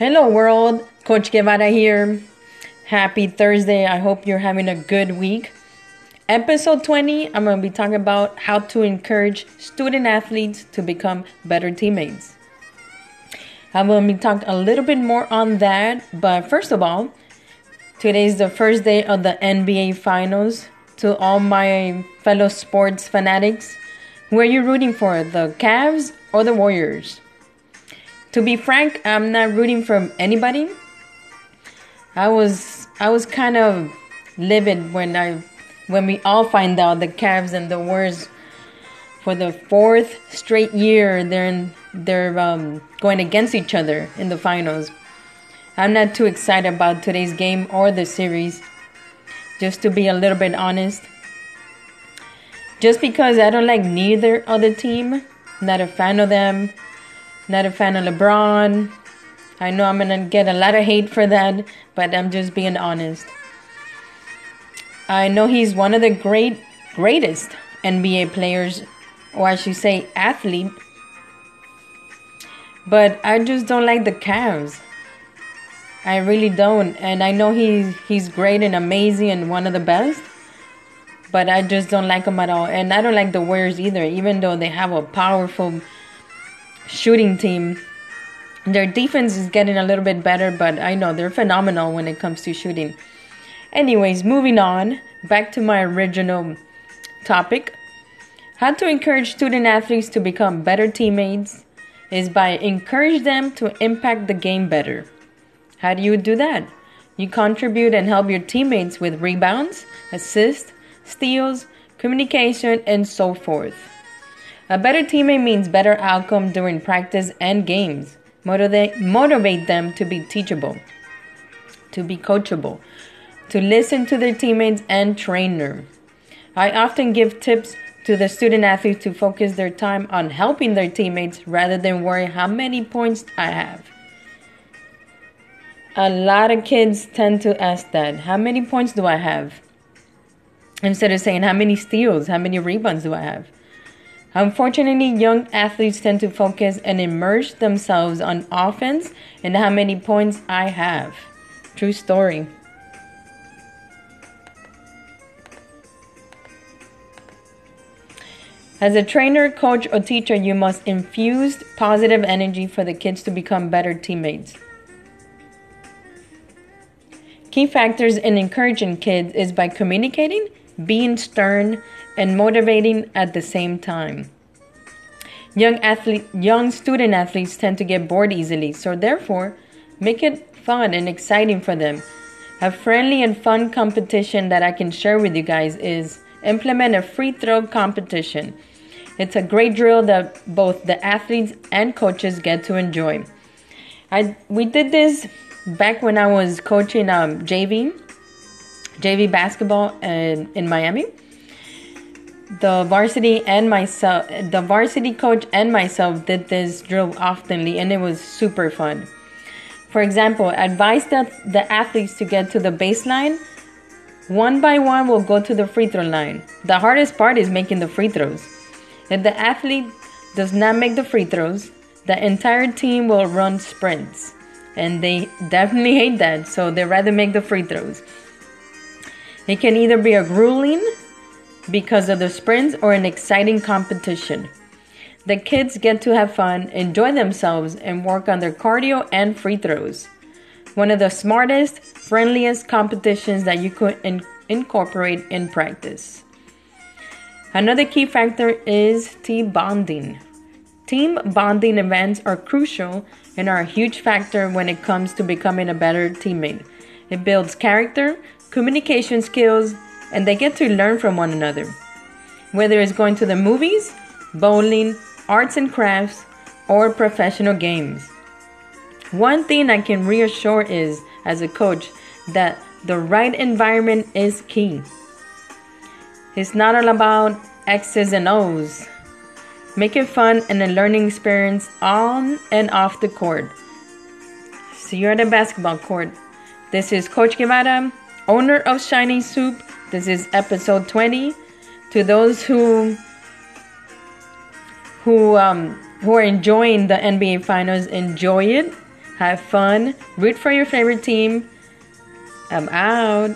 Hello, world. Coach Guevara here. Happy Thursday. I hope you're having a good week. Episode 20, I'm going to be talking about how to encourage student athletes to become better teammates. I'm going to be talking a little bit more on that, but first of all, today is the first day of the NBA Finals. To all my fellow sports fanatics, who are you rooting for, the Cavs or the Warriors? To be frank, I'm not rooting for anybody. I was I was kind of livid when I when we all find out the Cavs and the Warriors for the fourth straight year they're they're um, going against each other in the finals. I'm not too excited about today's game or the series. Just to be a little bit honest. Just because I don't like neither other team, not a fan of them, not a fan of LeBron. I know I'm gonna get a lot of hate for that, but I'm just being honest. I know he's one of the great, greatest NBA players, or I should say, athlete. But I just don't like the Cavs. I really don't, and I know he's he's great and amazing and one of the best. But I just don't like him at all, and I don't like the Warriors either. Even though they have a powerful shooting team, their defense is getting a little bit better, but I know they're phenomenal when it comes to shooting. Anyways, moving on back to my original topic. How to encourage student athletes to become better teammates is by encourage them to impact the game better. How do you do that? You contribute and help your teammates with rebounds, assists, steals, communication, and so forth. A better teammate means better outcome during practice and games. Motivate, motivate them to be teachable, to be coachable, to listen to their teammates and trainer. I often give tips to the student athletes to focus their time on helping their teammates rather than worry how many points I have. A lot of kids tend to ask that. How many points do I have? Instead of saying how many steals, how many rebounds do I have? Unfortunately, young athletes tend to focus and immerse themselves on offense and how many points I have. True story. As a trainer, coach, or teacher, you must infuse positive energy for the kids to become better teammates. Key factors in encouraging kids is by communicating, being stern, and motivating at the same time. Young athlete, young student athletes tend to get bored easily, so therefore, make it fun and exciting for them. A friendly and fun competition that I can share with you guys is implement a free throw competition. It's a great drill that both the athletes and coaches get to enjoy. I we did this back when I was coaching um, JV, JV basketball in, in Miami. The varsity and myself, the varsity coach and myself did this drill oftenly, and it was super fun. For example, advise the, the athletes to get to the baseline. One by one will go to the free throw line. The hardest part is making the free throws. If the athlete does not make the free throws, the entire team will run sprints and they definitely hate that, so they rather make the free throws. It can either be a grueling because of the sprints or an exciting competition. The kids get to have fun, enjoy themselves, and work on their cardio and free throws. One of the smartest, friendliest competitions that you could in- incorporate in practice. Another key factor is team bonding. Team bonding events are crucial and are a huge factor when it comes to becoming a better teammate. It builds character, communication skills, and they get to learn from one another. Whether it's going to the movies, bowling, arts and crafts, or professional games. One thing I can reassure is, as a coach, that the right environment is key. It's not all about X's and O's. Make it fun and a learning experience on and off the court. See you at the basketball court. This is Coach Guevara, owner of Shiny Soup. This is episode 20. To those who who um, who are enjoying the NBA Finals, enjoy it. have fun, root for your favorite team. I'm out.